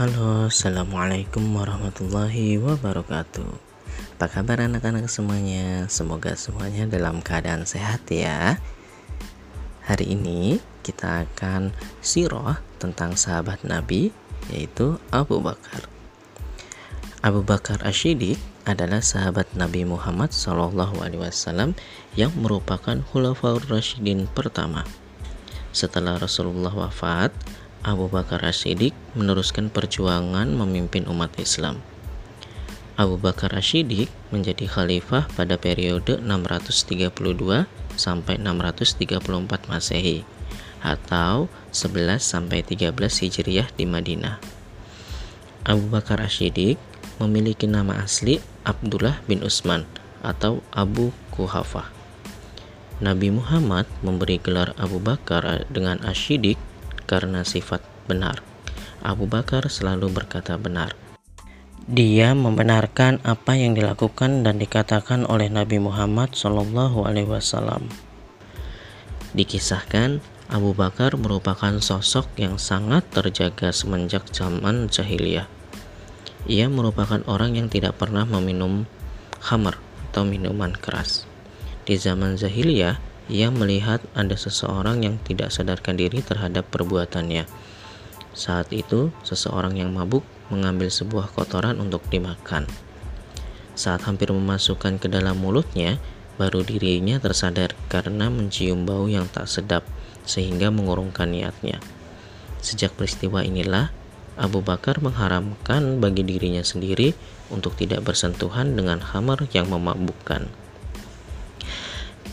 Halo, Assalamualaikum warahmatullahi wabarakatuh. Apa kabar anak-anak semuanya? Semoga semuanya dalam keadaan sehat ya. Hari ini kita akan siroh tentang sahabat Nabi yaitu Abu Bakar. Abu Bakar Ashidik adalah sahabat Nabi Muhammad SAW yang merupakan Khulafaur Rashidin pertama. Setelah Rasulullah wafat, Abu Bakar As-Siddiq meneruskan perjuangan memimpin umat Islam. Abu Bakar As-Siddiq menjadi khalifah pada periode 632 sampai 634 Masehi atau 11 sampai 13 Hijriah di Madinah. Abu Bakar As-Siddiq memiliki nama asli Abdullah bin Utsman atau Abu Kuhafah. Nabi Muhammad memberi gelar Abu Bakar dengan Asyidik karena sifat benar. Abu Bakar selalu berkata benar. Dia membenarkan apa yang dilakukan dan dikatakan oleh Nabi Muhammad Shallallahu Alaihi Wasallam. Dikisahkan Abu Bakar merupakan sosok yang sangat terjaga semenjak zaman jahiliyah. Ia merupakan orang yang tidak pernah meminum khamar atau minuman keras. Di zaman jahiliyah, ia melihat ada seseorang yang tidak sadarkan diri terhadap perbuatannya. Saat itu, seseorang yang mabuk mengambil sebuah kotoran untuk dimakan. Saat hampir memasukkan ke dalam mulutnya, baru dirinya tersadar karena mencium bau yang tak sedap, sehingga mengurungkan niatnya. Sejak peristiwa inilah, Abu Bakar mengharamkan bagi dirinya sendiri untuk tidak bersentuhan dengan hamar yang memabukkan.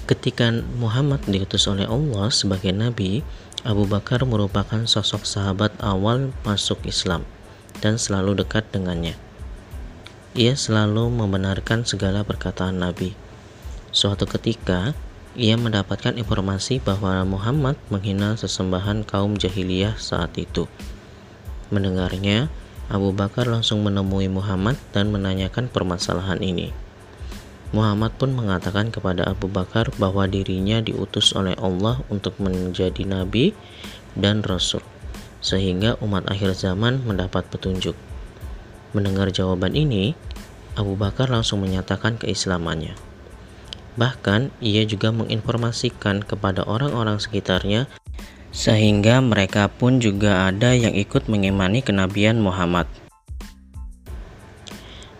Ketika Muhammad diutus oleh Allah sebagai nabi, Abu Bakar merupakan sosok sahabat awal masuk Islam dan selalu dekat dengannya. Ia selalu membenarkan segala perkataan Nabi. Suatu ketika, ia mendapatkan informasi bahwa Muhammad menghina sesembahan kaum jahiliyah saat itu. Mendengarnya, Abu Bakar langsung menemui Muhammad dan menanyakan permasalahan ini. Muhammad pun mengatakan kepada Abu Bakar bahwa dirinya diutus oleh Allah untuk menjadi nabi dan rasul, sehingga umat akhir zaman mendapat petunjuk. Mendengar jawaban ini, Abu Bakar langsung menyatakan keislamannya. Bahkan, ia juga menginformasikan kepada orang-orang sekitarnya sehingga mereka pun juga ada yang ikut mengimani kenabian Muhammad.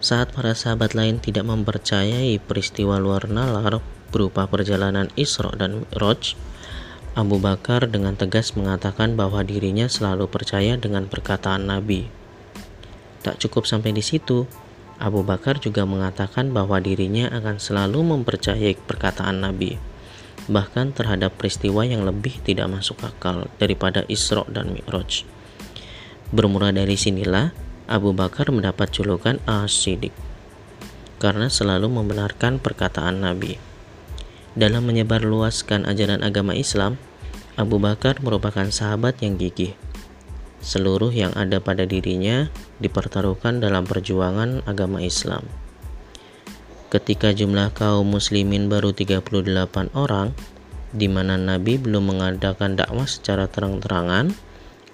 Saat para sahabat lain tidak mempercayai peristiwa luar nalar berupa perjalanan Isra dan Mi'raj, Abu Bakar dengan tegas mengatakan bahwa dirinya selalu percaya dengan perkataan Nabi. Tak cukup sampai di situ, Abu Bakar juga mengatakan bahwa dirinya akan selalu mempercayai perkataan Nabi, bahkan terhadap peristiwa yang lebih tidak masuk akal daripada Isra dan Mi'raj. Bermula dari sinilah Abu Bakar mendapat julukan As-Siddiq karena selalu membenarkan perkataan Nabi. Dalam menyebarluaskan ajaran agama Islam, Abu Bakar merupakan sahabat yang gigih. Seluruh yang ada pada dirinya dipertaruhkan dalam perjuangan agama Islam. Ketika jumlah kaum muslimin baru 38 orang, di mana Nabi belum mengadakan dakwah secara terang-terangan,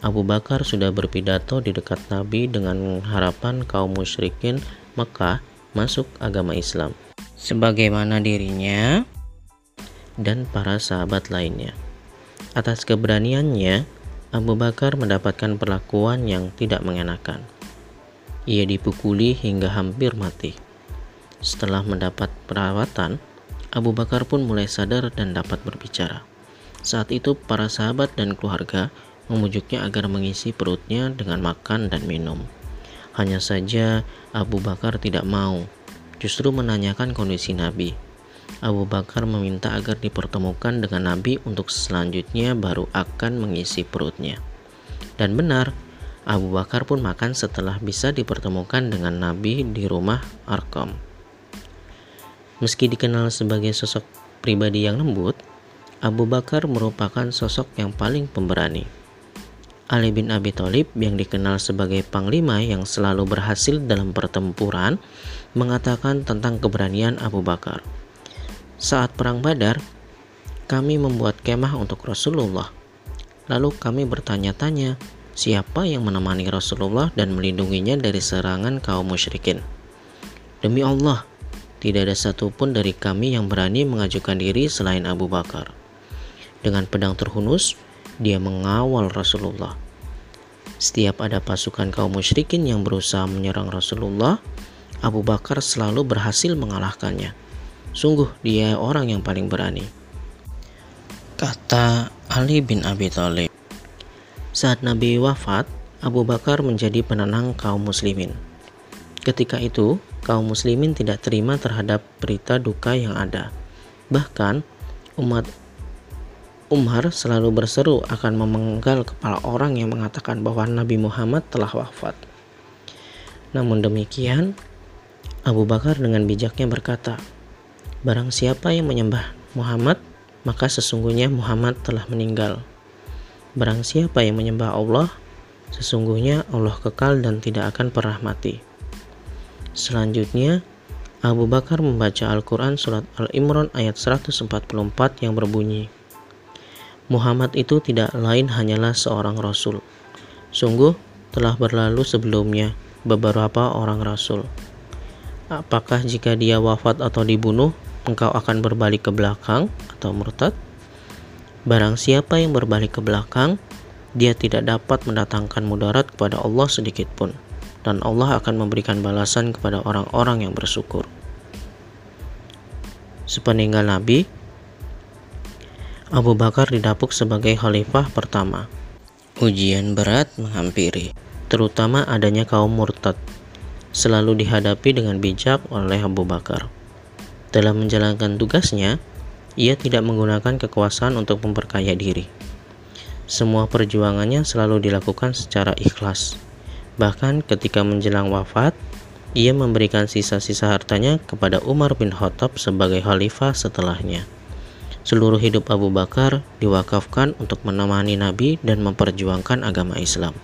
Abu Bakar sudah berpidato di dekat Nabi dengan harapan kaum musyrikin Mekah masuk agama Islam sebagaimana dirinya dan para sahabat lainnya. Atas keberaniannya, Abu Bakar mendapatkan perlakuan yang tidak mengenakan. Ia dipukuli hingga hampir mati. Setelah mendapat perawatan, Abu Bakar pun mulai sadar dan dapat berbicara. Saat itu, para sahabat dan keluarga memujuknya agar mengisi perutnya dengan makan dan minum. Hanya saja Abu Bakar tidak mau, justru menanyakan kondisi Nabi. Abu Bakar meminta agar dipertemukan dengan Nabi untuk selanjutnya baru akan mengisi perutnya. Dan benar, Abu Bakar pun makan setelah bisa dipertemukan dengan Nabi di rumah Arkam. Meski dikenal sebagai sosok pribadi yang lembut, Abu Bakar merupakan sosok yang paling pemberani. Ali bin Abi Thalib yang dikenal sebagai panglima yang selalu berhasil dalam pertempuran mengatakan tentang keberanian Abu Bakar. Saat perang Badar, kami membuat kemah untuk Rasulullah. Lalu kami bertanya-tanya, siapa yang menemani Rasulullah dan melindunginya dari serangan kaum musyrikin. Demi Allah, tidak ada satupun dari kami yang berani mengajukan diri selain Abu Bakar. Dengan pedang terhunus, dia mengawal Rasulullah. Setiap ada pasukan kaum musyrikin yang berusaha menyerang Rasulullah, Abu Bakar selalu berhasil mengalahkannya. Sungguh dia orang yang paling berani. Kata Ali bin Abi Thalib. Saat Nabi wafat, Abu Bakar menjadi penenang kaum muslimin. Ketika itu, kaum muslimin tidak terima terhadap berita duka yang ada. Bahkan, umat Umar selalu berseru akan memenggal kepala orang yang mengatakan bahwa Nabi Muhammad telah wafat. Namun demikian, Abu Bakar dengan bijaknya berkata, Barang siapa yang menyembah Muhammad, maka sesungguhnya Muhammad telah meninggal. Barang siapa yang menyembah Allah, sesungguhnya Allah kekal dan tidak akan pernah mati. Selanjutnya, Abu Bakar membaca Al-Quran Surat Al-Imran ayat 144 yang berbunyi, Muhammad itu tidak lain hanyalah seorang Rasul. Sungguh telah berlalu sebelumnya beberapa orang Rasul. Apakah jika dia wafat atau dibunuh, engkau akan berbalik ke belakang atau murtad? Barang siapa yang berbalik ke belakang, dia tidak dapat mendatangkan mudarat kepada Allah sedikit pun, dan Allah akan memberikan balasan kepada orang-orang yang bersyukur. Sepeninggal Nabi, Abu Bakar didapuk sebagai khalifah pertama. Ujian berat menghampiri, terutama adanya kaum murtad, selalu dihadapi dengan bijak oleh Abu Bakar. Dalam menjalankan tugasnya, ia tidak menggunakan kekuasaan untuk memperkaya diri. Semua perjuangannya selalu dilakukan secara ikhlas. Bahkan ketika menjelang wafat, ia memberikan sisa-sisa hartanya kepada Umar bin Khattab sebagai khalifah setelahnya. Seluruh hidup Abu Bakar diwakafkan untuk menemani Nabi dan memperjuangkan agama Islam.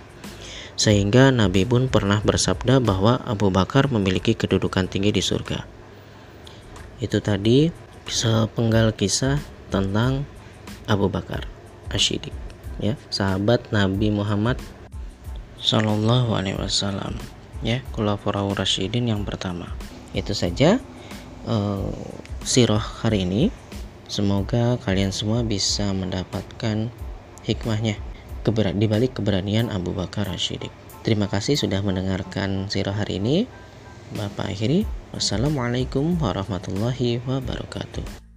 Sehingga Nabi pun pernah bersabda bahwa Abu Bakar memiliki kedudukan tinggi di surga. Itu tadi sepenggal kisah tentang Abu Bakar Ashidik ya sahabat Nabi Muhammad Shallallahu Alaihi Wasallam ya Khulafaur Rasyidin yang pertama itu saja uh, sirah hari ini semoga kalian semua bisa mendapatkan hikmahnya. Keber di balik keberanian Abu Bakar Ashidik terima kasih sudah mendengarkan sirah hari ini. Bapak akhiri. Wassalamualaikum warahmatullahi wabarakatuh.